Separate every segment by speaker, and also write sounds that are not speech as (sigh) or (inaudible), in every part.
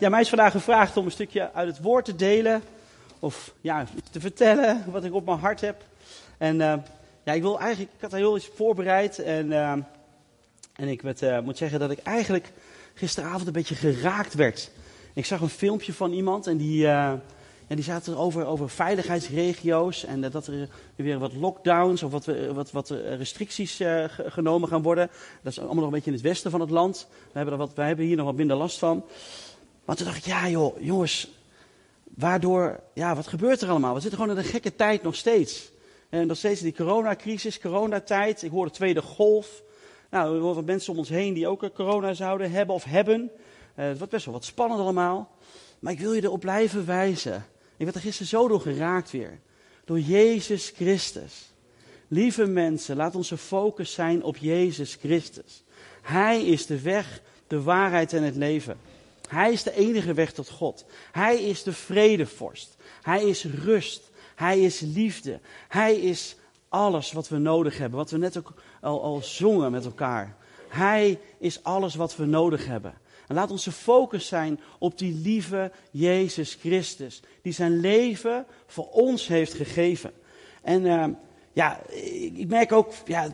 Speaker 1: ja, mij is vandaag gevraagd om een stukje uit het woord te delen. Of ja, te vertellen wat ik op mijn hart heb. En uh, ja, ik wil eigenlijk, ik had heel iets voorbereid. En, uh, en ik uh, moet zeggen dat ik eigenlijk gisteravond een beetje geraakt werd. Ik zag een filmpje van iemand en die, ja, die zaten over, over veiligheidsregio's. En dat er weer wat lockdowns of wat, wat, wat restricties genomen gaan worden. Dat is allemaal nog een beetje in het westen van het land. We hebben, er wat, wij hebben hier nog wat minder last van. Maar toen dacht ik, ja joh, jongens, waardoor, ja, wat gebeurt er allemaal? We zitten gewoon in een gekke tijd nog steeds. En nog steeds die coronacrisis, coronatijd. Ik hoor de tweede golf. Nou, er worden mensen om ons heen die ook corona zouden hebben of hebben. Uh, het wordt best wel wat spannend allemaal. Maar ik wil je erop blijven wijzen. Ik werd er gisteren zo door geraakt weer. Door Jezus Christus. Lieve mensen, laat onze focus zijn op Jezus Christus. Hij is de weg, de waarheid en het leven. Hij is de enige weg tot God. Hij is de vredevorst. Hij is rust. Hij is liefde. Hij is alles wat we nodig hebben. Wat we net ook al, zongen met elkaar. Hij is alles wat we nodig hebben. En laat onze focus zijn op die lieve Jezus Christus. Die zijn leven voor ons heeft gegeven. En uh, ja, ik, merk ook, ja,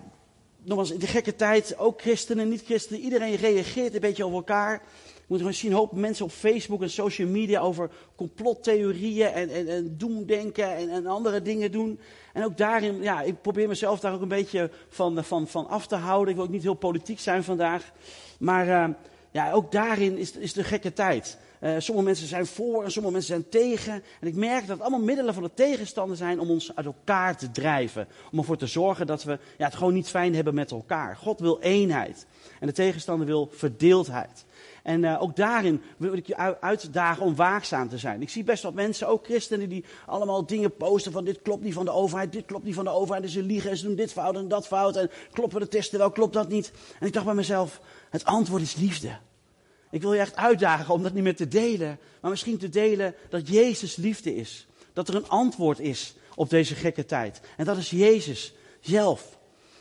Speaker 1: nogmaals, in de gekke tijd, ook christenen, niet-christenen, iedereen reageert een beetje over elkaar. Moet gewoon zien, een hoop mensen op Facebook en social media over complottheorieën en, en, en doemdenken en, en andere dingen doen. En ook daarin, ja, ik probeer mezelf daar ook een beetje van, van, van af te houden. Ik wil ook niet heel politiek zijn vandaag. Maar uh, ja, ook daarin is, is de gekke tijd. Uh, sommige mensen zijn voor en sommige mensen zijn tegen. En ik merk dat het allemaal middelen van de tegenstander zijn om ons uit elkaar te drijven. Om ervoor te zorgen dat we ja, het gewoon niet fijn hebben met elkaar. God wil eenheid. En de tegenstander wil verdeeldheid. En uh, ook daarin wil ik je uitdagen om waakzaam te zijn. Ik zie best wat mensen, ook christenen, die allemaal dingen posten van dit klopt niet van de overheid, dit klopt niet van de overheid, en ze liegen en ze doen dit fout en dat fout en kloppen de testen wel, klopt dat niet. En ik dacht bij mezelf, het antwoord is liefde. Ik wil je echt uitdagen om dat niet meer te delen, maar misschien te delen dat Jezus liefde is. Dat er een antwoord is op deze gekke tijd. En dat is Jezus zelf.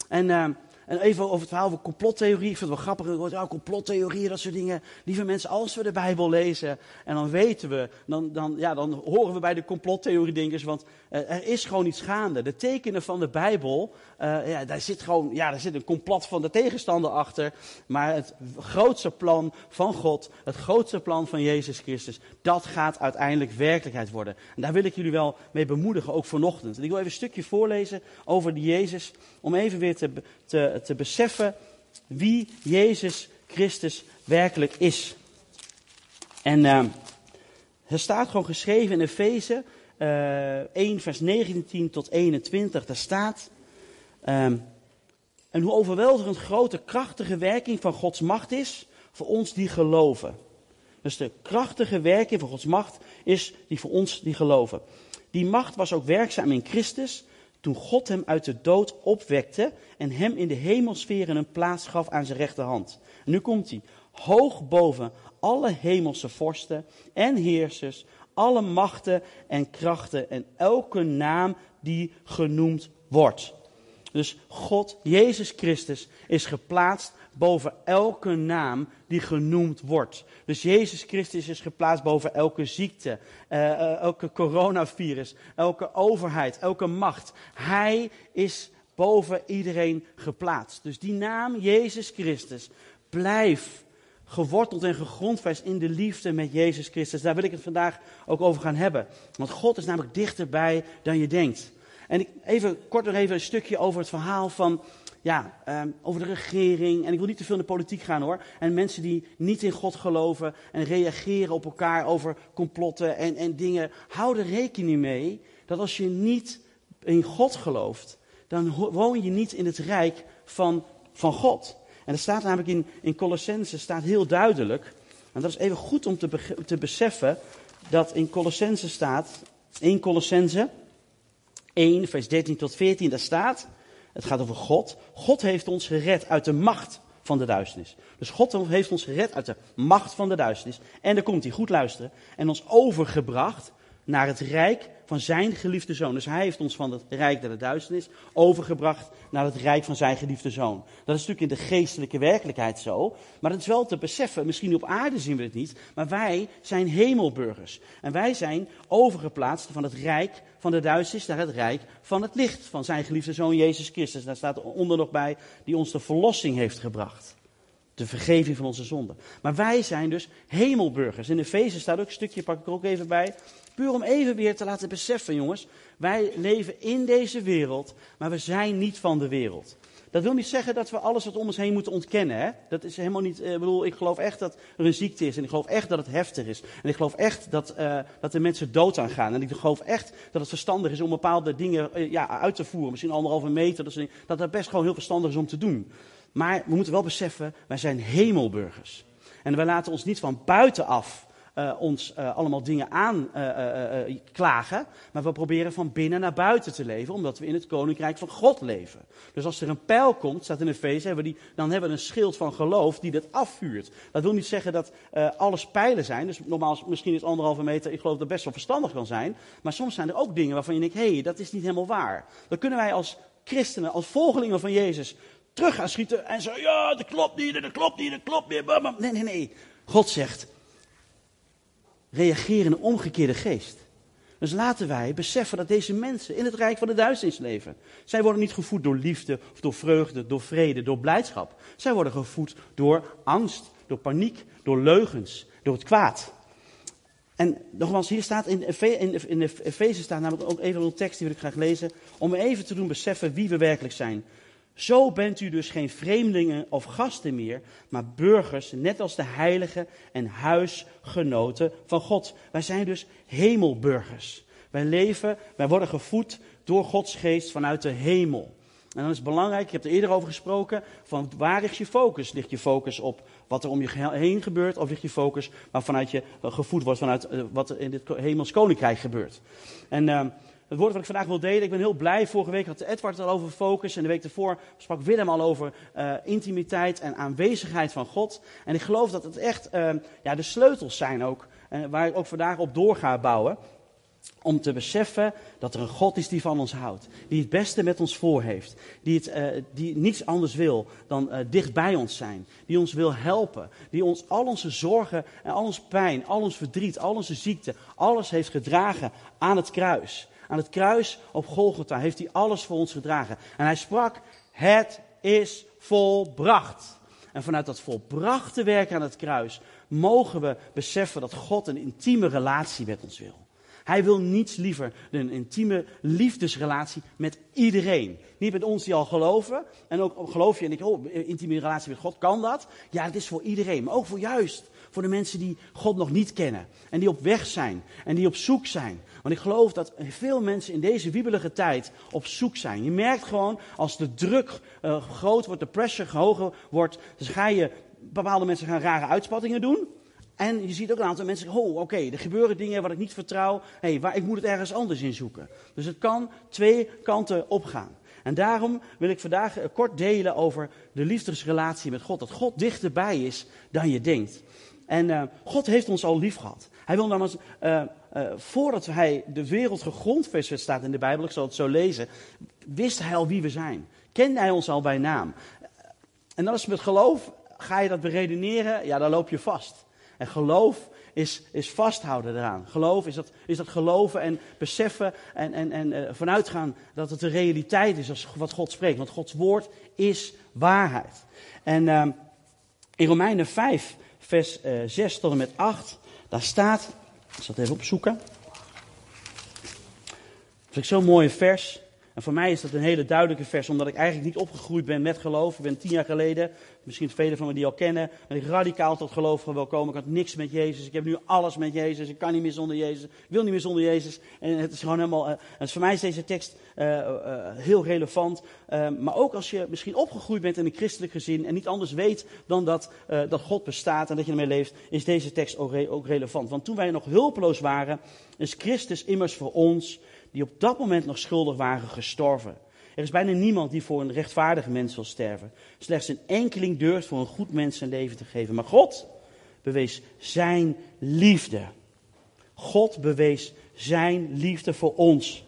Speaker 1: En uh, en even over het verhaal van complottheorie. Ik vind het wel grappig. Ja, complottheorieën, dat soort dingen. Lieve mensen, als we de Bijbel lezen. En dan weten we. Dan, dan, ja, dan horen we bij de complottheoriedenkers. Want uh, er is gewoon iets gaande. De tekenen van de Bijbel. Uh, ja, daar zit gewoon. Ja, daar zit een complot van de tegenstander achter. Maar het grootste plan van God. Het grootste plan van Jezus Christus. Dat gaat uiteindelijk werkelijkheid worden. En daar wil ik jullie wel mee bemoedigen. Ook vanochtend. En ik wil even een stukje voorlezen over die Jezus. Om even weer te, te te beseffen wie Jezus Christus werkelijk is. En uh, er staat gewoon geschreven in Efeze uh, 1 vers 19 tot 21, daar staat... Um, en hoe overweldigend grote krachtige werking van Gods macht is voor ons die geloven. Dus de krachtige werking van Gods macht is die voor ons die geloven. Die macht was ook werkzaam in Christus toen God hem uit de dood opwekte en hem in de hemelsferen een plaats gaf aan zijn rechterhand. Nu komt hij. Hoog boven alle hemelse vorsten en heersers, alle machten en krachten en elke naam die genoemd wordt. Dus God, Jezus Christus, is geplaatst boven elke naam die genoemd wordt. Dus Jezus Christus is geplaatst boven elke ziekte, uh, elke coronavirus, elke overheid, elke macht. Hij is boven iedereen geplaatst. Dus die naam Jezus Christus blijft geworteld en gegrondvest in de liefde met Jezus Christus. Daar wil ik het vandaag ook over gaan hebben. Want God is namelijk dichterbij dan je denkt. En ik, even kort nog even een stukje over het verhaal van ja, um, over de regering. En ik wil niet te veel in de politiek gaan hoor. En mensen die niet in God geloven en reageren op elkaar over complotten en, en dingen. Hou er rekening mee dat als je niet in God gelooft, dan woon je niet in het rijk van, van God. En er staat namelijk in, in Colossense staat heel duidelijk. En dat is even goed om te, te beseffen dat in Colossense staat, 1 Colossense 1 vers 13 tot 14, daar staat. Het gaat over God. God heeft ons gered uit de macht van de duisternis. Dus God heeft ons gered uit de macht van de duisternis. En daar komt hij, goed luisteren. En ons overgebracht naar het rijk van zijn geliefde zoon. Dus hij heeft ons van het rijk der duisternis overgebracht naar het rijk van zijn geliefde zoon. Dat is natuurlijk in de geestelijke werkelijkheid zo. Maar dat is wel te beseffen. Misschien op aarde zien we het niet. Maar wij zijn hemelburgers. En wij zijn overgeplaatst van het rijk van de duisternis naar het rijk van het licht. Van zijn geliefde zoon Jezus Christus. Daar staat onder nog bij die ons de verlossing heeft gebracht. De vergeving van onze zonden. Maar wij zijn dus hemelburgers. In Efeze staat ook een stukje, pak ik er ook even bij. Puur om even weer te laten beseffen, jongens. Wij leven in deze wereld, maar we zijn niet van de wereld. Dat wil niet zeggen dat we alles wat om ons heen moeten ontkennen. Hè? Dat is helemaal niet. Ik bedoel, ik geloof echt dat er een ziekte is. En ik geloof echt dat het heftig is. En ik geloof echt dat, uh, dat er mensen dood aan gaan. En ik geloof echt dat het verstandig is om bepaalde dingen uh, ja, uit te voeren. Misschien anderhalve meter. Dat, dat best gewoon heel verstandig is om te doen. Maar we moeten wel beseffen, wij zijn hemelburgers. En wij laten ons niet van buitenaf uh, ons uh, allemaal dingen aanklagen. Uh, maar we proberen van binnen naar buiten te leven, omdat we in het koninkrijk van God leven. Dus als er een pijl komt, staat in Efeze, hebben we die, dan hebben we een schild van geloof die dat afvuurt. Dat wil niet zeggen dat alles pijlen zijn. Dus normaal, misschien is anderhalve meter, ik geloof dat best wel verstandig kan zijn. Maar soms zijn er ook dingen waarvan je denkt, hé, hey, dat is niet helemaal waar. Dan kunnen wij als christenen, als volgelingen van Jezus, terug gaan schieten en zeggen, ja, dat klopt niet, dat klopt niet, dat klopt niet. Nee, nee, nee. God zegt, reageren in een omgekeerde geest. Dus laten wij beseffen dat deze mensen in het rijk van de duisternis leven. Zij worden niet gevoed door liefde of door vreugde, door vrede, door blijdschap. Zij worden gevoed door angst, door paniek, door leugens, door het kwaad. En nogmaals, hier staat in, in, in staat namelijk ook even een tekst die ik graag lezen. Om even te doen beseffen wie we werkelijk zijn. Zo bent u dus geen vreemdelingen of gasten meer, maar burgers, net als de heiligen en huisgenoten van God. Wij zijn dus hemelburgers. Wij leven, wij worden gevoed door Gods geest vanuit de hemel. En dan is het belangrijk, ik heb er eerder over gesproken, van waar ligt je focus? Ligt je focus op wat er om je heen gebeurt, of ligt je focus waarvanuit je gevoed wordt vanuit uh, wat er in dit hemels koninkrijk gebeurt? En uh, het woord wat ik vandaag wil delen. Ik ben heel blij. Vorige week had Edward het al over focus. En de week daarvoor sprak Willem al over uh, intimiteit en aanwezigheid van God. En ik geloof dat het echt uh, ja, de sleutels zijn ook. Uh, waar ik ook vandaag op door ga bouwen. Om te beseffen dat er een God is die van ons houdt. Die het beste met ons voor heeft. Die, het, die niets anders wil dan dicht bij ons zijn. Die ons wil helpen. Die ons al onze zorgen en al onze pijn, al ons verdriet, al onze ziekte, alles heeft gedragen aan het kruis. Aan het kruis op Golgotha heeft hij alles voor ons gedragen. En hij sprak, het is volbracht. En vanuit dat volbrachte werk aan het kruis mogen we beseffen dat God een intieme relatie met ons wil. Hij wil niets liever dan een intieme liefdesrelatie met iedereen. Niet met ons die al geloven. En ook geloof je en ik, oh, intieme relatie met God, kan dat? Ja, het is voor iedereen. Maar ook voor juist voor de mensen die God nog niet kennen. En die op weg zijn. En die op zoek zijn. Want ik geloof dat veel mensen in deze wiebelige tijd op zoek zijn. Je merkt gewoon als de druk uh, groot wordt, de pressure hoger wordt. Dus ga je, bepaalde mensen gaan rare uitspattingen doen. En je ziet ook een aantal mensen oh oké, er gebeuren dingen wat ik niet vertrouw. hey, waar, ik moet het ergens anders in zoeken. Dus het kan twee kanten opgaan. En daarom wil ik vandaag kort delen over de liefdesrelatie met God. Dat God dichterbij is dan je denkt. En uh, God heeft ons al lief gehad. Hij wil namelijk, uh, voordat hij de wereld gegrondvest staat in de Bijbel, ik zal het zo lezen, wist hij al wie we zijn. Kende hij ons al bij naam. En dan is met geloof, ga je dat beredeneren, ja, dan loop je vast. En geloof is, is vasthouden eraan. Geloof is dat, is dat geloven en beseffen en, en, en vanuitgaan dat het de realiteit is als wat God spreekt. Want Gods woord is waarheid. En uh, in Romeinen 5, vers uh, 6 tot en met 8, daar staat, ik zal het even opzoeken. Dat vind ik zo'n mooi vers. En voor mij is dat een hele duidelijke vers, omdat ik eigenlijk niet opgegroeid ben met geloof. Ik ben tien jaar geleden, misschien velen van me die al kennen, ben ik radicaal tot geloof wil komen. Ik had niks met Jezus, ik heb nu alles met Jezus, ik kan niet meer zonder Jezus, ik wil niet meer zonder Jezus. En het is gewoon helemaal, uh, dus voor mij is deze tekst uh, uh, heel relevant. maar ook als je misschien opgegroeid bent in een christelijk gezin en niet anders weet dan dat, dat God bestaat en dat je ermee leeft, is deze tekst ook, ook relevant. Want toen wij nog hulpeloos waren, is Christus immers voor ons die op dat moment nog schuldig waren, gestorven. Er is bijna niemand die voor een rechtvaardige mens wil sterven. Slechts een enkeling durft voor een goed mens zijn leven te geven. Maar God bewees zijn liefde. God bewees zijn liefde voor ons.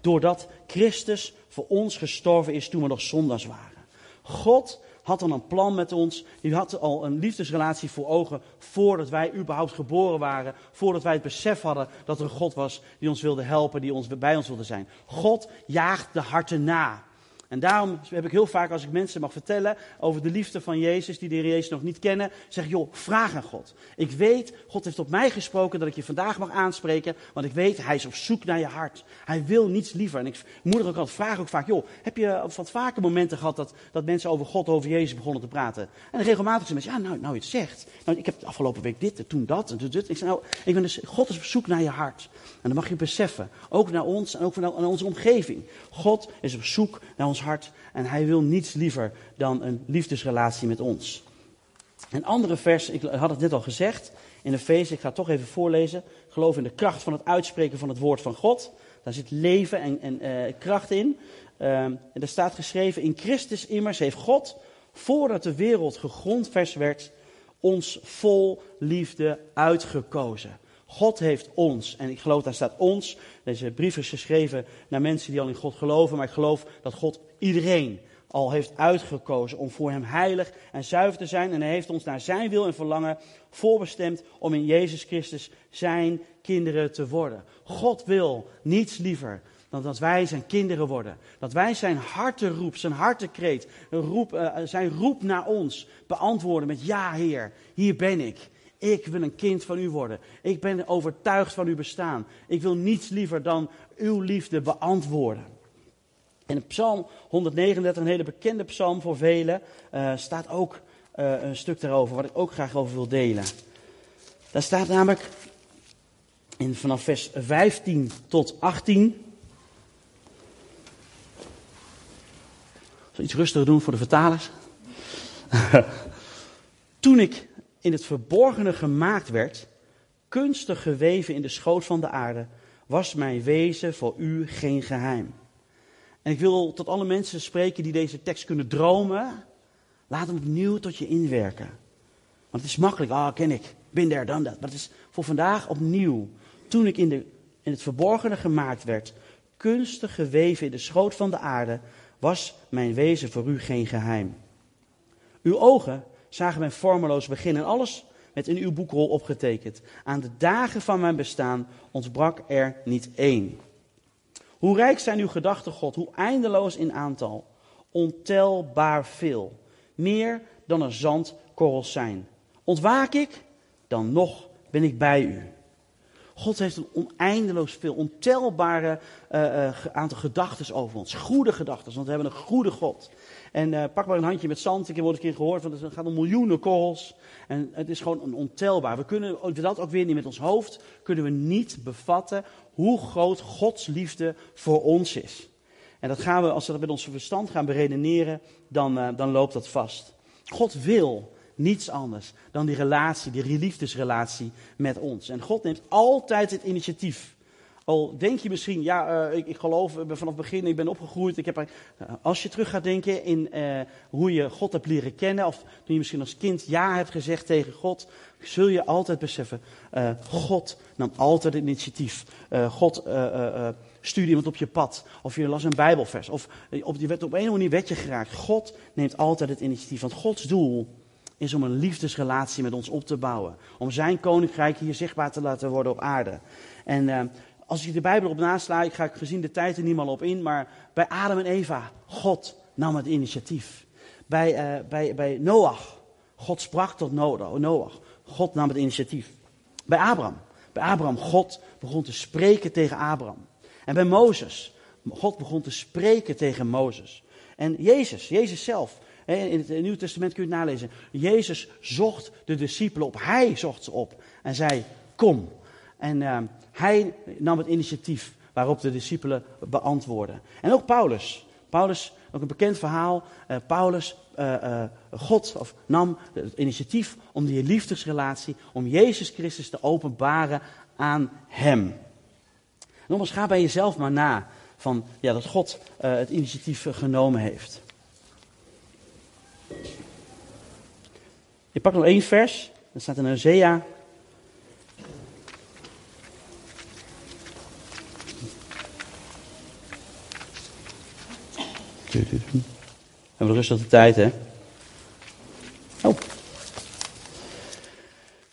Speaker 1: Doordat Christus voor ons gestorven is toen we nog zondags waren. God had dan een plan met ons. Die had al een liefdesrelatie voor ogen voordat wij überhaupt geboren waren. Voordat wij het besef hadden dat er een God was die ons wilde helpen, die ons, bij ons wilde zijn. God jaagt de harten na. En daarom heb ik heel vaak, als ik mensen mag vertellen over de liefde van Jezus, die de Heer Jezus nog niet kennen, zeg joh, vraag aan God. Ik weet, God heeft op mij gesproken dat ik je vandaag mag aanspreken, want ik weet, Hij is op zoek naar je hart. Hij wil niets liever. En ik moeder ook altijd, vraag ook vaak, joh, heb je wat vaker momenten gehad dat, dat mensen over God, over Jezus begonnen te praten? En regelmatig zeggen mensen, ja, nou, nou je het zegt. Nou, ik heb de afgelopen week dit, toen dat, en toen dit. Ik zeg, nou, ik ben dus, God is op zoek naar je hart. En dat mag je beseffen. Ook naar ons en ook naar onze omgeving. God is op zoek naar ons hart en hij wil niets liever dan een liefdesrelatie met ons. Een andere vers, ik had het net al gezegd in de feest, ik ga het toch even voorlezen. Geloof in de kracht van het uitspreken van het woord van God. Daar zit leven en, en uh, kracht in. Uh, en er staat geschreven, in Christus immers heeft God, voordat de wereld gegrondvers werd, ons vol liefde uitgekozen. God heeft ons, en ik geloof daar staat ons, deze brief is geschreven naar mensen die al in God geloven, maar ik geloof dat God iedereen al heeft uitgekozen om voor hem heilig en zuiver te zijn. En hij heeft ons naar zijn wil en verlangen voorbestemd om in Jezus Christus zijn kinderen te worden. God wil niets liever dan dat wij zijn kinderen worden. Dat wij zijn hartenroep, zijn hartekreet, roep, uh, zijn roep naar ons beantwoorden met ja Heer, hier ben ik. Ik wil een kind van u worden. Ik ben overtuigd van uw bestaan. Ik wil niets liever dan uw liefde beantwoorden. In Psalm 139, een hele bekende psalm voor velen, uh, staat ook uh, een stuk daarover, wat ik ook graag over wil delen. Daar staat namelijk in, vanaf vers 15 tot 18. Zal iets rustiger doen voor de vertalers? (laughs) Toen ik in het verborgene gemaakt werd, kunstig geweven in de schoot van de aarde, was mijn wezen voor u geen geheim. En ik wil tot alle mensen spreken die deze tekst kunnen dromen. Laat hem opnieuw tot je inwerken. Want het is makkelijk, ah, ken ik, bin there, dan dat. Maar het is voor vandaag opnieuw. Toen ik in, de, in het verborgene gemaakt werd, kunstig geweven in de schoot van de aarde, was mijn wezen voor u geen geheim. Uw ogen zagen mijn vormeloos begin en alles met in uw boekrol opgetekend. Aan de dagen van mijn bestaan ontbrak er niet één. Hoe rijk zijn uw gedachten, God, hoe eindeloos in aantal, ontelbaar veel, meer dan er zandkorrels zijn. Ontwaak ik, dan nog ben ik bij u. God heeft een oneindeloos veel, ontelbare uh, aantal gedachten over ons. Goede gedachten, want we hebben een goede God. En uh, pak maar een handje met zand. Ik heb ooit een keer gehoord, want het gaat om miljoenen korrels. En het is gewoon ontelbaar. We kunnen dat ook weer niet met ons hoofd, kunnen we niet bevatten hoe groot Gods liefde voor ons is. En dat gaan we, als we dat met ons verstand gaan beredeneren, dan, uh, dan loopt dat vast. God wil niets anders dan die relatie, die liefdesrelatie met ons. En God neemt altijd het initiatief. Al denk je misschien, ja, uh, ik, ik, geloof vanaf het begin, ik ben opgegroeid. Ik heb, uh, als je terug gaat denken in uh, hoe je God hebt leren kennen, of toen je misschien als kind ja hebt gezegd tegen God, zul je altijd beseffen, God nam altijd het initiatief. God stuurde iemand op je pad, of je las een bijbelvers, of op, je werd op een manier werd je geraakt. God neemt altijd het initiatief, want Gods doel is om een liefdesrelatie met ons op te bouwen. Om zijn koninkrijk hier zichtbaar te laten worden op aarde. En als ik de Bijbel op ik ga gezien de tijd er niet meer op in, maar bij Adam en Eva, God nam het initiatief. Bij, uh, bij, bij Noach, God sprak tot Noach, God nam het initiatief. Bij Abraham, bij Abraham, God begon te spreken tegen Abraham. En bij Mozes, God begon te spreken tegen Mozes. En Jezus, Jezus zelf, in het Nieuwe Testament kun je het nalezen. Jezus zocht de discipelen op, hij zocht ze op en zei, kom. En uh, hij nam het initiatief waarop de discipelen beantwoorden. En ook Paulus. Paulus, ook een bekend verhaal. Uh, Paulus, uh, uh, God of, nam het initiatief om die liefdesrelatie, om Jezus Christus te openbaren aan hem. Nogmaals, ga bij jezelf maar na van ja, dat God het initiatief genomen heeft. Je pakt nog één vers. Dat staat in Hosea rustig de tijd, hè? Oh.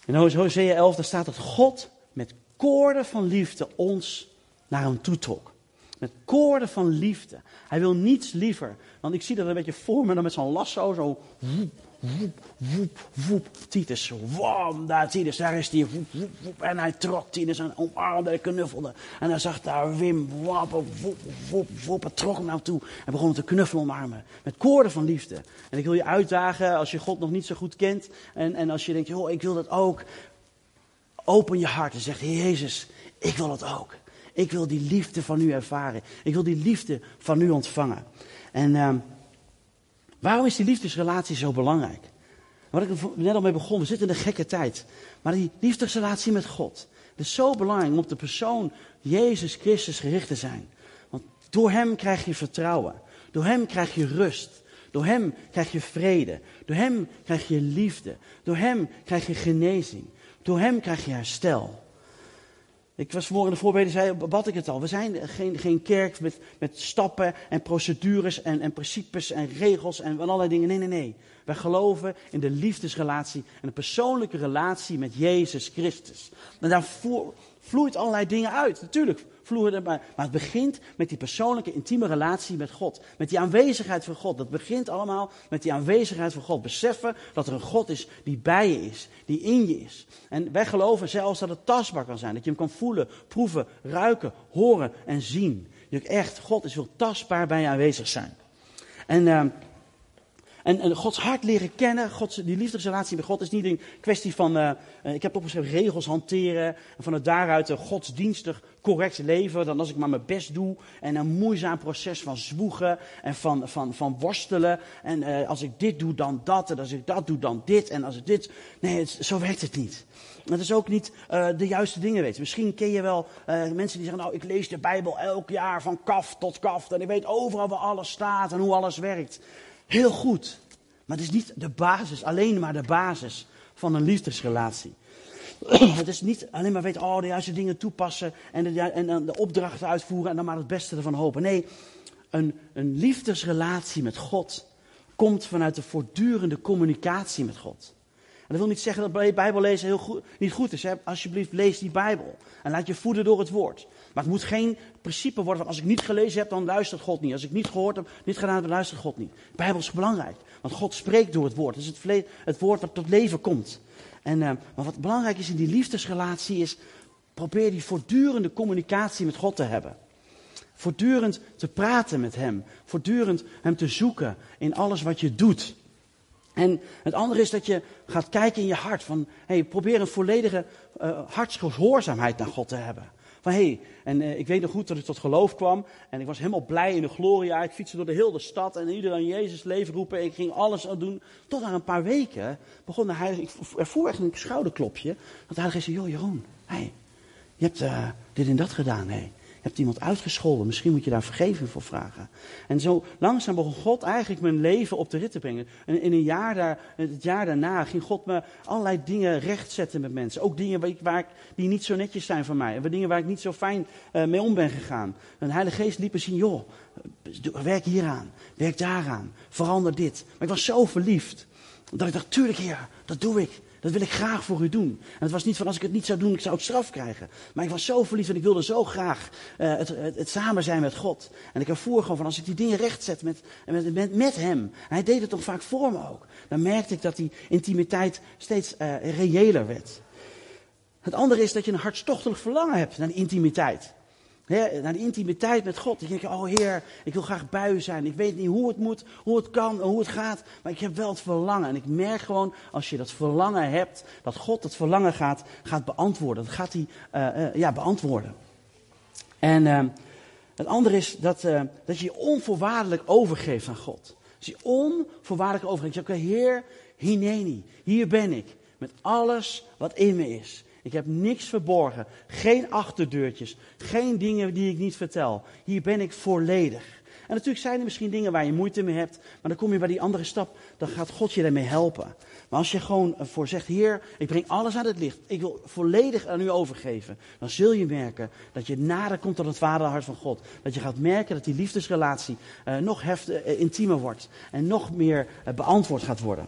Speaker 1: In Hosea 11 daar staat dat God met koorden van liefde ons naar hem toe trok. Met koorden van liefde. Hij wil niets liever. Want ik zie dat een beetje voor me dan met zo'n lasso. Zo woep, woep, woep. Titus, wam, daar Titus, daar is hij. Woep, woep, woep. En hij trok Titus en omarmde en knuffelde. En hij zag daar Wim, wap, woep, woep, woep. Trok hem naar toe en begon te knuffelen omarmen. Met koorden van liefde. En ik wil je uitdagen, als je God nog niet zo goed kent. En, en als je denkt, joh, ik wil dat ook. Open je hart en zeg, Jezus, ik wil dat ook. Ik wil die liefde van u ervaren. Ik wil die liefde van u ontvangen. En uh, waarom is die liefdesrelatie zo belangrijk? Wat ik net al mee begon, we zitten in een gekke tijd. Maar die liefdesrelatie met God. Is zo belangrijk om op de persoon Jezus Christus gericht te zijn. Want door Hem krijg je vertrouwen. Door Hem krijg je rust. Door Hem krijg je vrede. Door Hem krijg je liefde. Door Hem krijg je genezing. Door Hem krijg je herstel. Ik was vanmorgen in de voorbeden, zei, bad ik het al. We zijn geen, geen kerk met, met stappen en procedures en, en principes en regels en allerlei dingen. Nee, nee, nee. Wij geloven in de liefdesrelatie en de persoonlijke relatie met Jezus Christus. En daar vloeit allerlei dingen uit. Natuurlijk vloeien er maar. Maar het begint met die persoonlijke, intieme relatie met God. Met die aanwezigheid van God. Dat begint allemaal met die aanwezigheid van God. Beseffen dat er een God is die bij je is, die in je is. En wij geloven zelfs dat het tastbaar kan zijn. Dat je hem kan voelen, proeven, ruiken, horen en zien. Je echt, God is wil tastbaar bij je aanwezig zijn. En... Uh, en, Gods hart leren kennen, Gods, die liefdesrelatie met God is niet een kwestie van, uh, ik heb opgeschreven, regels hanteren. En van het daaruit een godsdienstig correct leven. Dan als ik maar mijn best doe. En een moeizaam proces van zwoegen en van, van, van worstelen. En uh, als ik dit doe, dan dat. En als ik dat doe, dan dit. En als ik dit. Nee, zo werkt het niet. Het is ook niet uh, de juiste dingen weten. Misschien ken je wel mensen die zeggen, nou ik lees de Bijbel elk jaar van kaf tot kaf. En ik weet overal waar alles staat en hoe alles werkt. Heel goed. Maar het is niet de basis, alleen maar de basis van een liefdesrelatie. (clears throat) Het is niet alleen maar weten, oh, de juiste dingen toepassen en de, en de opdrachten uitvoeren en dan maar het beste ervan hopen. Nee, een, een liefdesrelatie met God komt vanuit de voortdurende communicatie met God. En dat wil niet zeggen dat Bijbel lezen heel goed, niet goed is. Hè? Alsjeblieft, lees die Bijbel. En laat je voeden door het woord. Maar het moet geen principe worden van als ik niet gelezen heb, dan luistert God niet. Als ik niet gehoord heb, niet gedaan heb, dan luistert God niet. De Bijbel is belangrijk. Want God spreekt door het woord. Het is het, het woord dat tot leven komt. En, uh, maar wat belangrijk is in die liefdesrelatie is, probeer die voortdurende communicatie met God te hebben. Voortdurend te praten met Hem. Voortdurend Hem te zoeken in alles wat je doet. En het andere is dat je gaat kijken in je hart. Van, hey, probeer een volledige uh, hartsgehoorzaamheid naar God te hebben. Van hé, hey, en uh, ik weet nog goed dat ik tot geloof kwam. En ik was helemaal blij in de gloria. Ik fietste door de hele stad en iedereen Jezus leven roepen. Ik ging alles aan doen. Tot na een paar weken begon de heilige, ik ervoer echt een schouderklopje. Dat de heilige zei, joh Jeroen, hey, je hebt uh, dit en dat gedaan. Hey hebt iemand uitgescholden. Misschien moet je daar vergeving voor vragen. En zo langzaam begon God eigenlijk mijn leven op de rit te brengen. En in een jaar daar, het jaar daarna ging God me allerlei dingen rechtzetten met mensen. Ook dingen waar ik, waar die niet zo netjes zijn van mij. En dingen waar ik niet zo fijn uh, mee om ben gegaan. En de Heilige Geest liep me zien, joh, werk hieraan, werk daaraan, verander dit. Maar ik was zo verliefd. Dat ik dacht, tuurlijk heer, dat doe ik. Dat wil ik graag voor u doen. En het was niet van als ik het niet zou doen, ik zou het straf krijgen. Maar ik was zo verliefd en ik wilde zo graag uh, het, het, samen zijn met God. En ik ervoer gewoon van als ik die dingen rechtzet met, met, met, met hem. Hij deed het toch vaak voor me ook. Dan merkte ik dat die intimiteit steeds uh, reëler werd. Het andere is dat je een hartstochtelijk verlangen hebt naar die intimiteit naar de intimiteit met God. Ik denk, oh Heer, ik wil graag u zijn. Ik weet niet hoe het moet, hoe het kan, hoe het gaat. Maar ik heb wel het verlangen. En ik merk gewoon, als je dat verlangen hebt, dat God het verlangen gaat, gaat beantwoorden. Dat gaat hij uh, uh, ja, beantwoorden. En uh, het andere is dat, dat je je onvoorwaardelijk overgeeft aan God. Dus je onvoorwaardelijk overgeeft. Je zegt, Heer, hineni, hier ben ik. Met alles wat in me is. Ik heb niks verborgen. Geen achterdeurtjes. Geen dingen die ik niet vertel. Hier ben ik volledig. En natuurlijk zijn er misschien dingen waar je moeite mee hebt, maar dan kom je bij die andere stap, dan gaat God je daarmee helpen. Maar als je gewoon voor zegt, Heer, ik breng alles aan het licht, ik wil volledig aan u overgeven, dan zul je merken dat je nader komt tot het vaderhart van God. Dat je gaat merken dat die liefdesrelatie uh, nog heftiger, uh, intiemer wordt en nog meer uh, beantwoord gaat worden.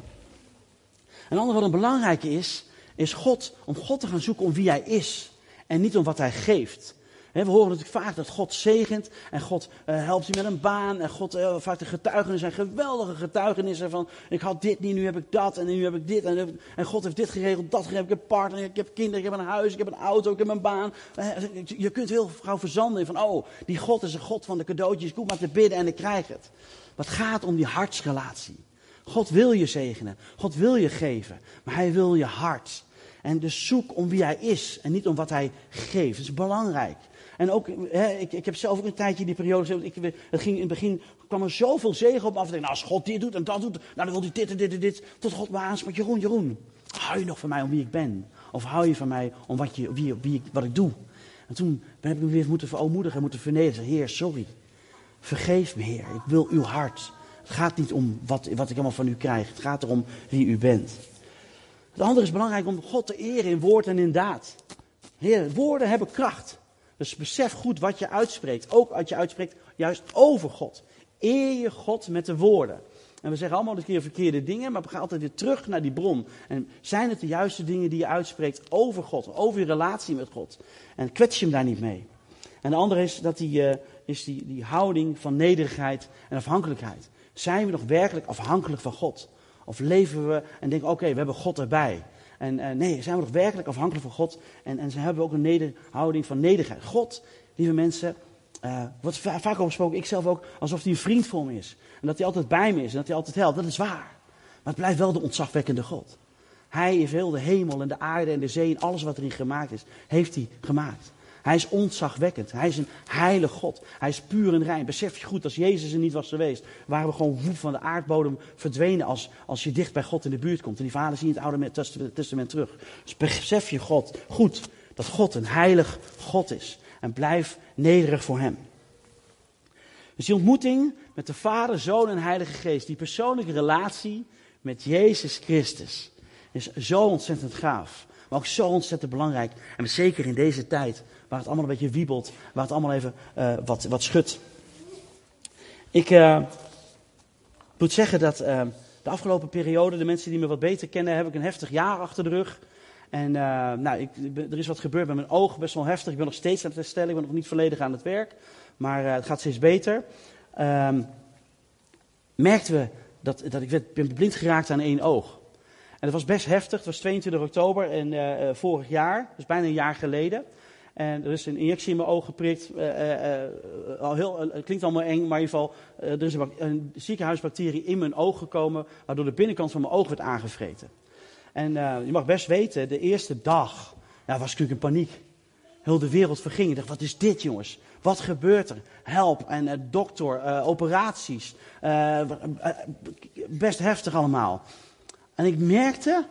Speaker 1: Een ander wat een belangrijke is, is God, om God te gaan zoeken om wie Hij is en niet om wat Hij geeft. we horen natuurlijk vaak dat God zegent en God uh, helpt je met een baan. En God, uh, vaak de getuigenissen zijn geweldige getuigenissen van ik had dit niet, nu heb ik dat en nu heb ik dit. En, God heeft dit geregeld, dat geregeld. Ik heb een partner, ik heb kinderen, ik heb een huis, ik heb een auto, ik heb een baan. Uh, je kunt heel gauw verzanden van oh, die God is een God van de cadeautjes. Ik maar te bidden en ik krijg het. Maar het gaat om die hartsrelatie. God wil je zegenen, God wil je geven, maar Hij wil je hart. En dus zoek om wie hij is en niet om wat hij geeft. Dat is belangrijk. En ook, hè, ik, ik heb zelf ook een tijdje die periode. Ik, het ging in het begin kwam er zoveel zegen op af. Nou, als God dit doet en dat doet, nou, dan wil hij dit en dit en dit. Tot God me aanspreekt. Jeroen, Jeroen, hou je nog van mij om wie ik ben? Of hou je van mij om wat, je, wie, wie ik, wat ik doe? En toen heb ik me weer moeten verootmoedigen en moeten vernederen. Heer, sorry. Vergeef me, Heer. Ik wil uw hart. Het gaat niet om wat, wat ik allemaal van u krijg. Het gaat erom wie u bent. Het andere is belangrijk om God te eren in woord en in daad. Heer, woorden hebben kracht. Dus besef goed wat je uitspreekt. Ook als je uitspreekt juist over God. Eer je God met de woorden. En we zeggen allemaal een keer verkeerde dingen, maar we gaan altijd weer terug naar die bron. En zijn het de juiste dingen die je uitspreekt over God, over je relatie met God? En kwets je hem daar niet mee. En de andere is, dat die, uh, is die, die houding van nederigheid en afhankelijkheid. Zijn we nog werkelijk afhankelijk van God? Of leven we en denken, oké, we hebben God erbij. En uh, nee, zijn we nog werkelijk afhankelijk van God? En, en ze hebben ook een nederhouding van nederigheid. God, lieve mensen, uh, wordt vaak over gesproken, ik zelf ook, alsof hij een vriend voor me is. En dat hij altijd bij me is en dat hij altijd helpt. Dat is waar. Maar het blijft wel de ontzagwekkende God. Hij heeft heel de hemel en de aarde en de zee en alles wat erin gemaakt is, heeft hij gemaakt. Hij is ontzagwekkend. Hij is een heilig God. Hij is puur en rein. Besef je goed, als Jezus er niet was geweest, waren we gewoon woep van de aardbodem verdwenen als, als je dicht bij God in de buurt komt. En die verhalen zie je in het Oude Testament terug. Dus besef je God goed dat God een heilig God is. En blijf nederig voor Hem. Dus die ontmoeting met de Vader, Zoon en Heilige Geest, die persoonlijke relatie met Jezus Christus, is zo ontzettend gaaf. Maar ook zo ontzettend belangrijk. En zeker in deze tijd waar het allemaal een beetje wiebelt, waar het allemaal even uh, wat, wat schudt. Ik uh, moet zeggen dat uh, de afgelopen periode, de mensen die me wat beter kennen, heb ik een heftig jaar achter de rug. En nou, ik, er is wat gebeurd met mijn oog, best wel heftig. Ik ben nog steeds aan het herstellen, ik ben nog niet volledig aan het werk. Maar het gaat steeds beter. Ehm, merkten we dat, dat ik werd, ben blind geraakt aan één oog. En dat was best heftig. Het was 22 oktober en, vorig jaar, dus bijna een jaar geleden. En er is een injectie in mijn oog geprikt. Uh, uh, al heel, het klinkt allemaal eng, maar in ieder geval, er is een, ziekenhuisbacterie in mijn oog gekomen, waardoor de binnenkant van mijn oog werd aangevreten. En je mag best weten, de eerste dag was ik natuurlijk in paniek. Heel de wereld verging. Ik dacht, wat is dit jongens? Wat gebeurt er? Help en dokter, operaties. best heftig allemaal. En ik merkte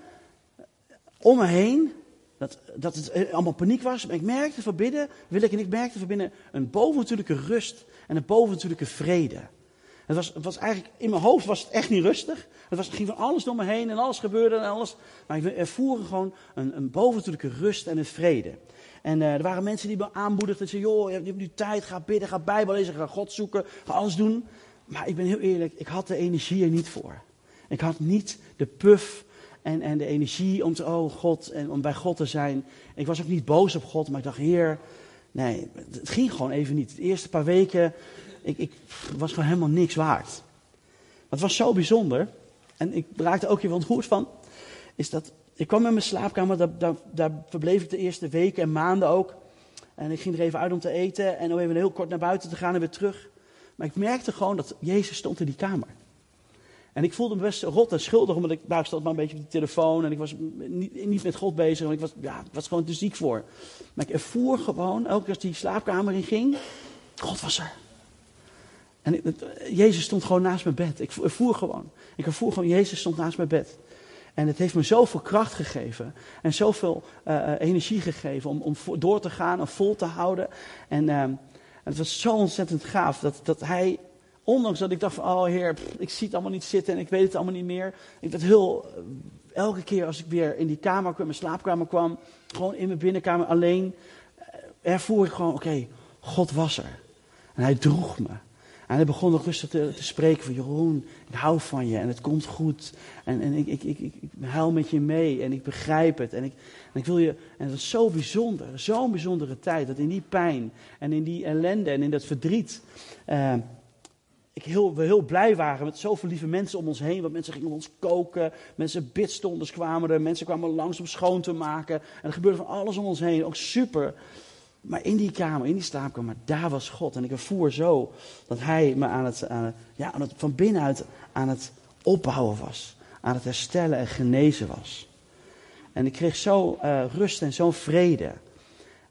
Speaker 1: om me heen dat, dat het eh, allemaal paniek was. Maar ik merkte van binnen, wil ik en ik merkte van binnen een bovennatuurlijke rust en een bovennatuurlijke vrede. Het was, was eigenlijk, in mijn hoofd was het echt niet rustig. Het, was, ging van alles door me heen en alles gebeurde en alles. Maar ik ervoer gewoon een, een bovennatuurlijke rust en een vrede. En uh, er waren mensen die me aanmoedigden. en zeiden, joh, je hebt nu tijd, ga bidden, ga bijbel lezen, ga God zoeken, ga alles doen. Maar ik ben heel eerlijk, ik had de energie er niet voor. Ik had niet de puff en, en de energie om te, oh God, en om bij God te zijn. Ik was ook niet boos op God, maar ik dacht, Heer, nee, het ging gewoon even niet. De eerste paar weken, ik, ik was gewoon helemaal niks waard. Maar het was zo bijzonder, en ik raakte ook even ontroerd van, is dat, ik kwam in mijn slaapkamer, daar, daar, daar verbleef ik de eerste weken en maanden ook. En ik ging er even uit om te eten en om even heel kort naar buiten te gaan en weer terug. Maar ik merkte gewoon dat Jezus stond in die kamer. En ik voelde me best rot en schuldig, omdat ik daar stond maar een beetje op de telefoon. En ik was niet, niet met God bezig, want ik was, ja, was gewoon te ziek voor. Maar ik ervoer gewoon, elke keer als die slaapkamer in ging, God was er. En Jezus stond gewoon naast mijn bed. Ik ervoer gewoon. Ik ervoer gewoon, Jezus stond naast mijn bed. En het heeft me zoveel kracht gegeven. En zoveel uh, energie gegeven om, om door te gaan en vol te houden. En uh, het was zo ontzettend gaaf dat, dat hij ondanks dat ik dacht van, oh heer, ik zie het allemaal niet zitten en ik weet het allemaal niet meer. Ik werd heel, eh, elke keer als ik weer in die kamer kwam, mijn slaapkamer kwam, gewoon in mijn binnenkamer alleen, eh, ervoer ik gewoon, oké, God was er. En hij droeg me. En hij begon nog rustig te, te, spreken van Jeroen, ik hou van je en het komt goed. En, en ik, ik, ik, ik, huil met je mee en ik begrijp het. En ik, en ik wil je, en dat is zo bijzonder, zo'n bijzondere tijd. Dat in die pijn en in die ellende en in dat verdriet, uh, ik heel, we heel blij waren met zoveel lieve mensen om ons heen. Want mensen gingen ons koken, mensen bidstonders kwamen er, mensen kwamen langs om schoon te maken. En er gebeurde van alles om ons heen, ook super. Maar in die kamer, in die slaapkamer, daar was God. En ik ervoer zo dat hij me aan het, ja, aan het, van binnenuit aan het opbouwen was. Aan het herstellen en genezen was. En ik kreeg zo uh, rust en zo'n vrede.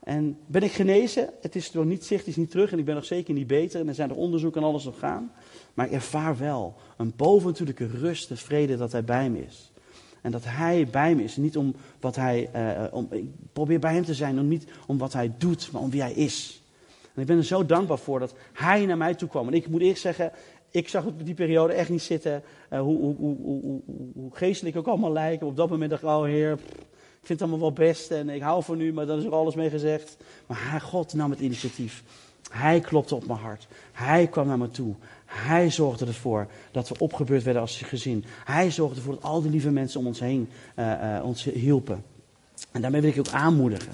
Speaker 1: En ben ik genezen? Het is nog niet zicht, het is niet terug en ik ben nog zeker niet beter. En er zijn er onderzoeken en alles nog gaan. Maar ik ervaar wel een bovennatuurlijke rust en vrede dat hij bij me is. En dat hij bij me is. Niet om wat hij. Uh, om, ik probeer bij hem te zijn. Om niet om wat hij doet, maar om wie hij is. En ik ben er zo dankbaar voor dat hij naar mij toe kwam. En ik moet eerst zeggen. Ik zag op die periode echt niet zitten. Uh, hoe, hoe, hoe, hoe, geestelijk ook allemaal lijken. Op dat moment dacht ik, oh heer. Ik vind het allemaal wel best. En ik hou van u, maar dan is er alles mee gezegd. Maar God nam het initiatief. Hij klopte op mijn hart. Hij kwam naar me toe. Hij zorgde ervoor dat we opgebeurd werden als gezin. Hij zorgde ervoor dat al die lieve mensen om ons heen uh, uh, ons hielpen. En daarmee wil ik je ook aanmoedigen.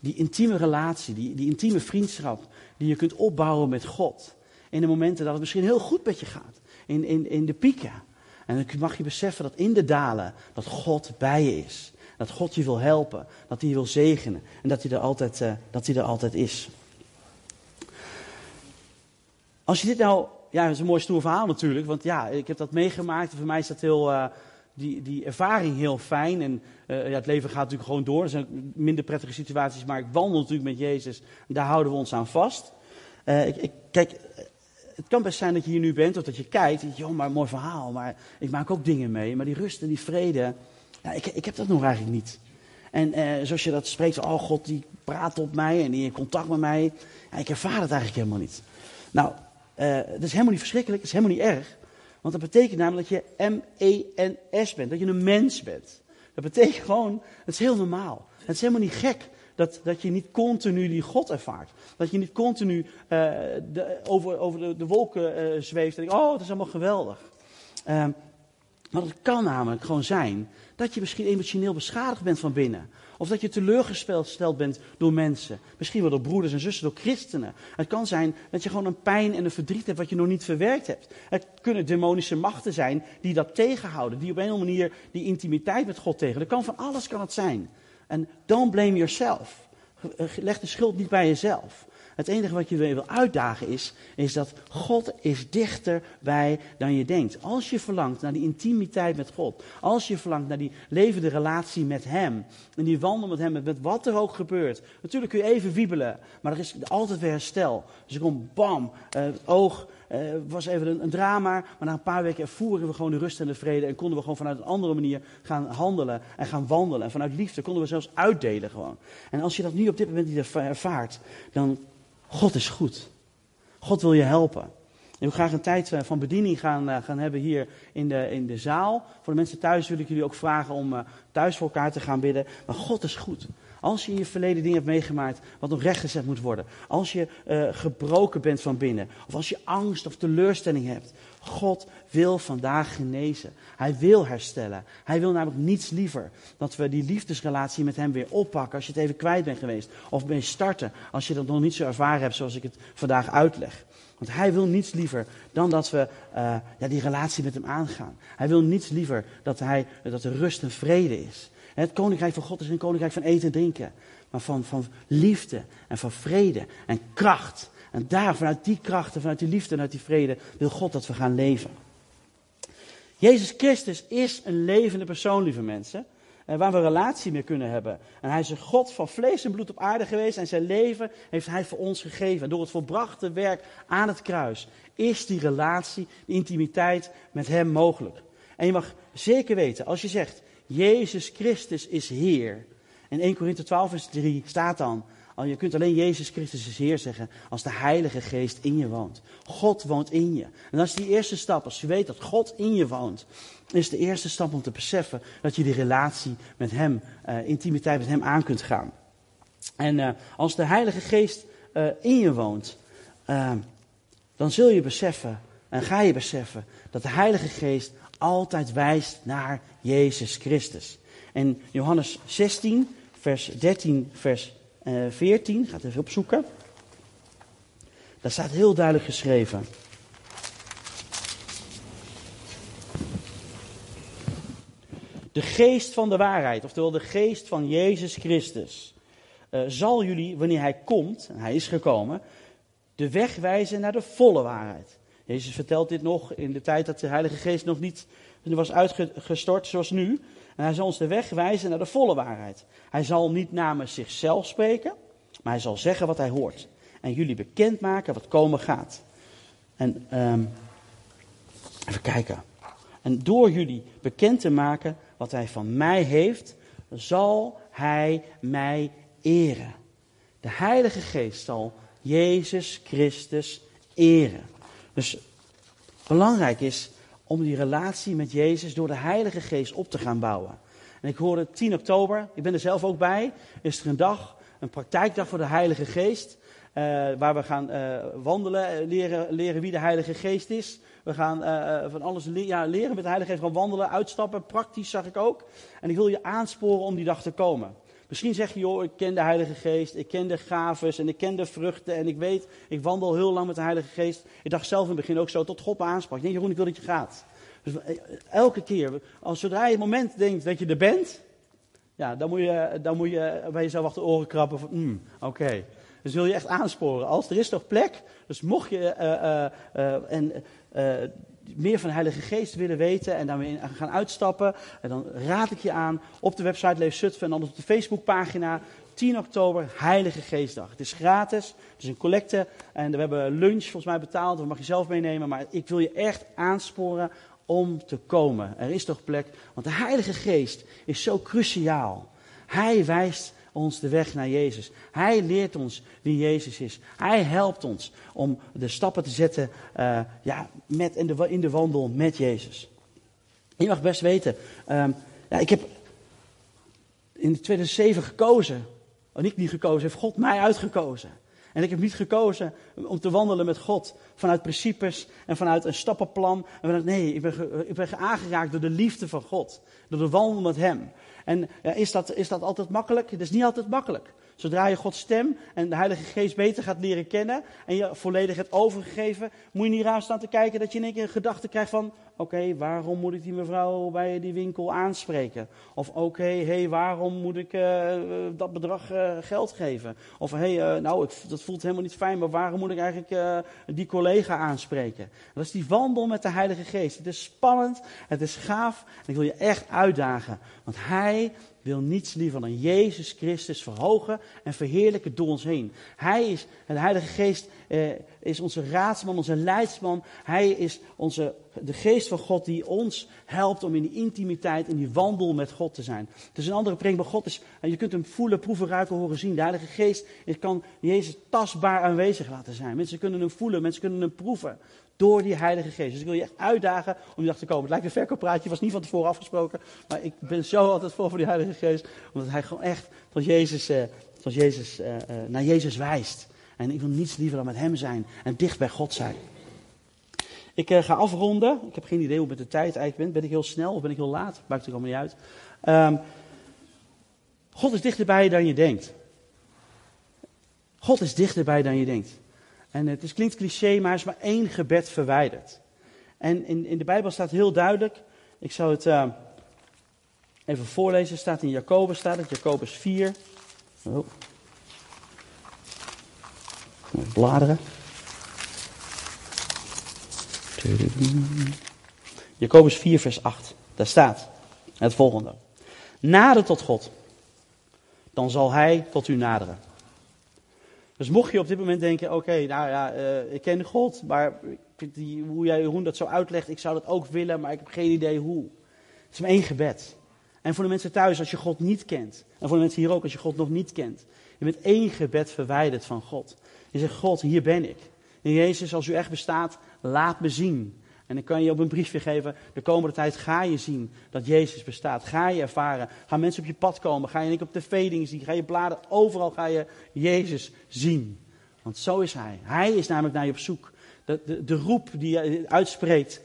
Speaker 1: Die intieme relatie, die, die intieme vriendschap die je kunt opbouwen met God. In de momenten dat het misschien heel goed met je gaat. In, in, in de pieken. En dan mag je beseffen dat in de dalen dat God bij je is. Dat God je wil helpen. Dat hij je wil zegenen. En dat hij er altijd, uh, dat hij er altijd is. Als je dit nou ja, het is een mooi stoer verhaal natuurlijk. Want ja, ik heb dat meegemaakt. Voor mij is dat heel, uh, die, die ervaring heel fijn. En uh, ja, het leven gaat natuurlijk gewoon door. Er zijn minder prettige situaties, maar ik wandel natuurlijk met Jezus. Daar houden we ons aan vast. Ik, ik, kijk, het kan best zijn dat je hier nu bent of dat je kijkt. En joh, maar mooi verhaal. Maar ik maak ook dingen mee. Maar die rust en die vrede, ja, ik, ik heb dat nog eigenlijk niet. En zoals je dat spreekt, oh God, die praat op mij en die in contact met mij. Ja, ik ervaar het eigenlijk helemaal niet. Nou, uh, dat is helemaal niet verschrikkelijk, dat is helemaal niet erg. Want dat betekent namelijk dat je M-E-N-S bent, dat je een mens bent. Dat betekent gewoon, het is heel normaal. Het is helemaal niet gek dat, dat je niet continu die God ervaart. Dat je niet continu de, over, over de, de wolken uh, zweeft en denkt, oh, het is allemaal geweldig. Uh, maar het kan namelijk gewoon zijn dat je misschien emotioneel beschadigd bent van binnen. Of dat je teleurgesteld bent door mensen. Misschien wel door broeders en zussen, door christenen. Het kan zijn dat je gewoon een pijn en een verdriet hebt wat je nog niet verwerkt hebt. Het kunnen demonische machten zijn die dat tegenhouden. Die op een of andere manier die intimiteit met God tegen. Dat kan van alles kan het zijn. En don't blame yourself. Leg de schuld niet bij jezelf. Het enige wat je wil uitdagen is, is dat God is dichterbij dan je denkt. Als je verlangt naar die intimiteit met God, als je verlangt naar die levende relatie met Hem, en die wandel met Hem, met wat er ook gebeurt. Natuurlijk kun je even wiebelen, maar er is altijd weer herstel. Dus er komt bam, het oog uh, was even een, een, drama, maar na een paar weken ervoeren we gewoon de rust en de vrede en konden we gewoon vanuit een andere manier gaan handelen en gaan wandelen. En vanuit liefde konden we zelfs uitdelen gewoon. En als je dat nu op dit moment niet ervaart, dan God is goed. God wil je helpen. Ik wil graag een tijd eh, van bediening gaan, eh, gaan hebben hier in de, in de zaal. Voor de mensen thuis wil ik jullie ook vragen om uh, thuis voor elkaar te gaan bidden. Maar God is goed. Als je in je verleden dingen hebt meegemaakt wat nog rechtgezet moet worden. Als je gebroken bent van binnen. Of als je angst of teleurstelling hebt. God wil vandaag genezen. Hij wil herstellen. Hij wil namelijk niets liever dat we die liefdesrelatie met hem weer oppakken als je het even kwijt bent geweest. Of mee starten als je dat nog niet zo ervaren hebt zoals ik het vandaag uitleg. Want hij wil niets liever dan dat we uh, ja, die relatie met hem aangaan. Hij wil niets liever dat, hij, dat er rust en vrede is. Het koninkrijk van God is een koninkrijk van eten en drinken. Maar van, van liefde en van vrede en kracht. En daar, vanuit die krachten, vanuit die liefde en vanuit die vrede, wil God dat we gaan leven. Jezus Christus is een levende persoon, lieve mensen. Eh, waar we relatie mee kunnen hebben. En hij is een God van vlees en bloed op aarde geweest. En zijn leven heeft hij voor ons gegeven. En door het volbrachte werk aan het kruis is die relatie, die intimiteit met hem mogelijk. En je mag zeker weten, als je zegt, Jezus Christus is Heer. In 1 Korinthe 12 vers 3 staat dan, je kunt alleen Jezus Christus is Heer zeggen als de Heilige Geest in je woont. God woont in je. En is die eerste stap. Als je weet dat God in je woont, is de eerste stap om te beseffen dat je die relatie met Hem, uh, intimiteit met Hem aan kunt gaan. En uh, als de Heilige Geest uh, in je woont, dan zul je beseffen en ga je beseffen dat de Heilige Geest altijd wijst naar Jezus Christus. En Johannes 16, vers 13, vers 14, gaat even opzoeken. Daar staat heel duidelijk geschreven. De geest van de waarheid, oftewel de geest van Jezus Christus, uh, zal jullie, wanneer hij komt, en hij is gekomen, de weg wijzen naar de volle waarheid. Jezus vertelt dit nog in de tijd dat de Heilige Geest nog niet was uitgestort zoals nu. En hij zal ons de weg wijzen naar de volle waarheid. Hij zal niet namens zichzelf spreken, maar hij zal zeggen wat hij hoort. En jullie bekendmaken wat komen gaat. En um, even kijken. En door jullie bekend te maken wat hij van mij heeft, zal hij mij eren. De Heilige Geest zal Jezus Christus eren. Dus belangrijk is om die relatie met Jezus door de Heilige Geest op te gaan bouwen. En ik hoorde 10 oktober, ik ben er zelf ook bij, is er een dag, een praktijkdag voor de Heilige Geest. Uh, waar we gaan uh, wandelen, eh, leren, leren wie de Heilige Geest is. We gaan van alles le ja, leren met de Heilige Geest, gaan wandelen, uitstappen, praktisch zag ik ook. En ik wil je aansporen om die dag te komen. Misschien zeg je, joh, ik ken de Heilige Geest, ik ken de gaves en ik ken de vruchten en ik weet, ik wandel heel lang met de Heilige Geest. Ik dacht zelf in het begin ook zo, tot God me aansprak. Ik denk, Jeroen, ik wil dat je gaat. Dus eh, elke keer, als zodra je het moment denkt dat je er bent, ja, dan moet je, dan moet je bij jezelf achter de oren krabben van, mm, oké. Dus wil je echt aansporen. Als er is toch plek, dus mocht je uh, uh, en, meer van de Heilige Geest willen weten en daarmee gaan uitstappen, en dan raad ik je aan op de website Leef Zutphen en anders op de Facebookpagina 10 oktober, Heilige Geestdag. Het is gratis, het is een collecte en we hebben lunch volgens mij betaald, dat mag je zelf meenemen, maar ik wil je echt aansporen om te komen. Er is toch plek, want de Heilige Geest is zo cruciaal. Hij wijst ons de weg naar Jezus. Hij leert ons wie Jezus is. Hij helpt ons om de stappen te zetten uh, ja, met in, de, in de wandel met Jezus. Je mag best weten, uh, ja, ik heb in 2007 gekozen. En ik niet gekozen, heeft God mij uitgekozen. En ik heb niet gekozen om te wandelen met God vanuit principes en vanuit een stappenplan. En vanuit, nee, ik ben, ik ben aangeraakt door de liefde van God. Door de wandel met Hem. En ja, is, dat, is dat altijd makkelijk? Het is niet altijd makkelijk. Zodra je Gods stem en de Heilige Geest beter gaat leren kennen en je volledig hebt overgegeven, moet je niet raar staan te kijken dat je in één keer een gedachte krijgt van, oké, waarom moet ik die mevrouw bij die winkel aanspreken? Of oké, hey, waarom moet ik uh, dat bedrag uh, geld geven? Of hey, nou, dat voelt helemaal niet fijn, maar waarom moet ik eigenlijk die collega aanspreken? Dat is die wandel met de Heilige Geest. Het is spannend, het is gaaf en ik wil je echt uitdagen, want Hij wil niets liever dan Jezus Christus verhogen en verheerlijken door ons heen. Hij is, de Heilige Geest eh, is onze raadsman, onze leidsman. Hij is onze, de geest van God die ons helpt om in die intimiteit, in die wandel met God te zijn. Is een andere preek, maar God is, en je kunt hem voelen, proeven, ruiken, horen, zien. De Heilige Geest kan Jezus tastbaar aanwezig laten zijn. Mensen kunnen hem voelen, mensen kunnen hem proeven door die Heilige Geest. Dus ik wil je echt uitdagen om die dag te komen. Het lijkt een verkooppraatje, was niet van tevoren afgesproken. Maar ik ben zo altijd voor voor die Heilige Geest. Omdat hij gewoon echt tot Jezus, eh, tot Jezus, eh, eh, naar Jezus wijst. En ik wil niets liever dan met hem zijn en dicht bij God zijn. Ik uh, ga afronden. Ik heb geen idee hoe het met de tijd eigenlijk bent. Ben ik heel snel of ben ik heel laat? Maakt er allemaal niet uit. Um, God is dichterbij dan je denkt. God is dichterbij dan je denkt. En het is, klinkt cliché, maar is maar één gebed verwijderd. En in, in de Bijbel staat heel duidelijk, ik zal het uh, even voorlezen, staat in Jacobus, staat het, Jacobus 4. Oh. Bladeren. Jacobus 4, vers 8. Daar staat het volgende. Nader tot God, dan zal Hij tot u naderen. Dus mocht je op dit moment denken, oké, nou ja, uh, ik ken God, maar hoe jij hoe dat zo uitlegt, ik zou dat ook willen, maar ik heb geen idee hoe. Het is maar één gebed. En voor de mensen thuis als je God niet kent. En voor de mensen hier ook als je God nog niet kent. Je bent één gebed verwijderd van God. Je zegt, God, hier ben ik. En Jezus, als u echt bestaat, laat me zien. En dan kan je op een briefje geven, de komende tijd ga je zien dat Jezus bestaat. Ga je ervaren. Gaan mensen op je pad komen. Ga je op tv dingen zien. Ga je bladen. Overal ga je Jezus zien. Want zo is Hij. Hij is namelijk naar je op zoek. De, de, de roep die je uitspreekt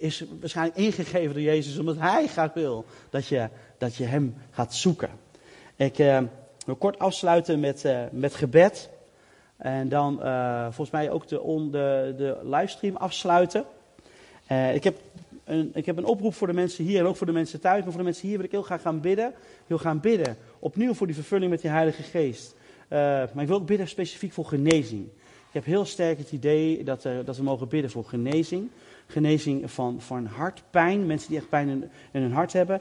Speaker 1: is waarschijnlijk ingegeven door Jezus. Omdat Hij graag wil dat je, dat je Hem gaat zoeken. Ik uh, wil kort afsluiten met, uh, met gebed. En dan uh, volgens mij ook de, de, de livestream afsluiten. Uh, ik, heb een, ik heb een oproep voor de mensen hier en ook voor de mensen thuis. Maar voor de mensen hier wil ik heel graag gaan bidden. Wil gaan bidden. Opnieuw voor die vervulling met die Heilige Geest. Uh, maar ik wil ook bidden specifiek voor genezing. Ik heb heel sterk het idee dat, dat we mogen bidden voor genezing. Genezing van, van hartpijn. Mensen die echt pijn in, hun hart hebben.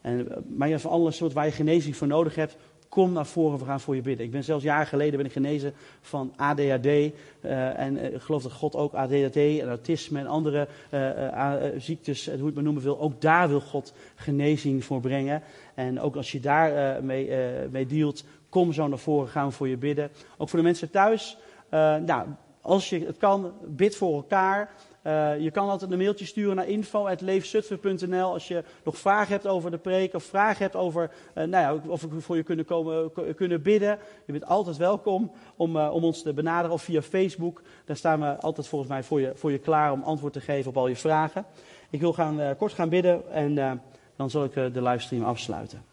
Speaker 1: en, maar ja, van alle soorten waar je genezing voor nodig hebt. Kom naar voren, we gaan voor je bidden. Ik ben zelfs jaren geleden ben ik genezen van ADHD. Uh, en uh, ik geloof dat God ook ADHD en autisme en andere uh, ziektes, hoe het maar noemen wil, ook daar wil God genezing voor brengen. En ook als je daar mee, mee dealt, kom zo naar voren, gaan we voor je bidden. Ook voor de mensen thuis. nou, als je het kan, bid voor elkaar. Uh, je kan altijd een mailtje sturen naar info.leefzutphen.nl als je nog vragen hebt over de preek of vragen hebt over uh, nou ja, of we voor je kunnen, komen, kunnen bidden. Je bent altijd welkom om, uh, om ons te benaderen of via Facebook. Daar staan we altijd volgens mij voor je, voor je klaar om antwoord te geven op al je vragen. Ik wil gaan, kort gaan bidden en dan zal ik de livestream afsluiten.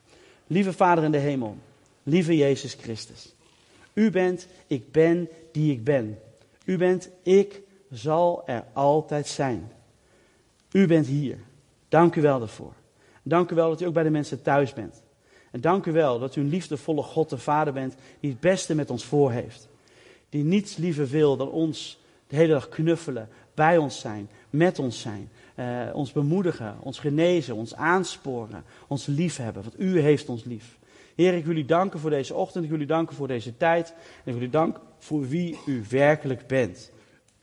Speaker 1: Lieve Vader in de hemel, lieve Jezus Christus. U bent, ik ben die ik ben. U bent, ik zal er altijd zijn. U bent hier. Dank u wel daarvoor. Dank u wel dat u ook bij de mensen thuis bent. En dank u wel dat u een liefdevolle God de Vader bent die het beste met ons voor heeft. Die niets liever wil dan ons de hele dag knuffelen, bij ons zijn, met ons zijn. Uh, ons bemoedigen, ons genezen, ons aansporen, ons liefhebben. Want u heeft ons lief. Heer, ik wil u danken voor deze ochtend. Ik wil u danken voor deze tijd. En ik wil u danken voor wie u werkelijk bent.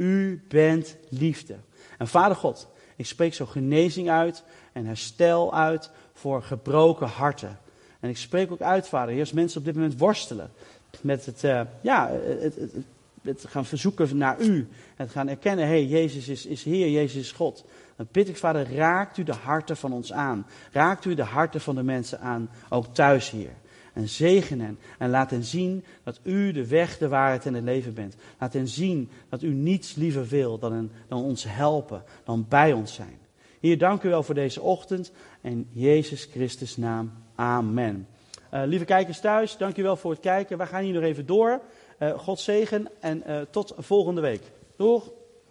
Speaker 1: U bent liefde. En Vader God, ik spreek zo genezing uit en herstel uit voor gebroken harten. En ik spreek ook uit, Vader, als mensen op dit moment worstelen met het, uh, ja, het, het, gaan verzoeken naar U. Het gaan erkennen, hé, hey, Jezus is, is Heer, Jezus is God. Dan bid ik, Vader, raakt u de harten van ons aan. Raakt u de harten van de mensen aan, ook thuis, Heer. En zegen hen. En laat hen zien dat u de weg, de waarheid en het leven bent. Laat hen zien dat u niets liever wil dan, dan ons helpen, dan bij ons zijn. Hier, dank u wel voor deze ochtend. In Jezus Christus naam. Amen. Uh, lieve kijkers thuis, dank u wel voor het kijken. We gaan hier nog even door. Uh, God zegen en uh, tot volgende week. Doeg!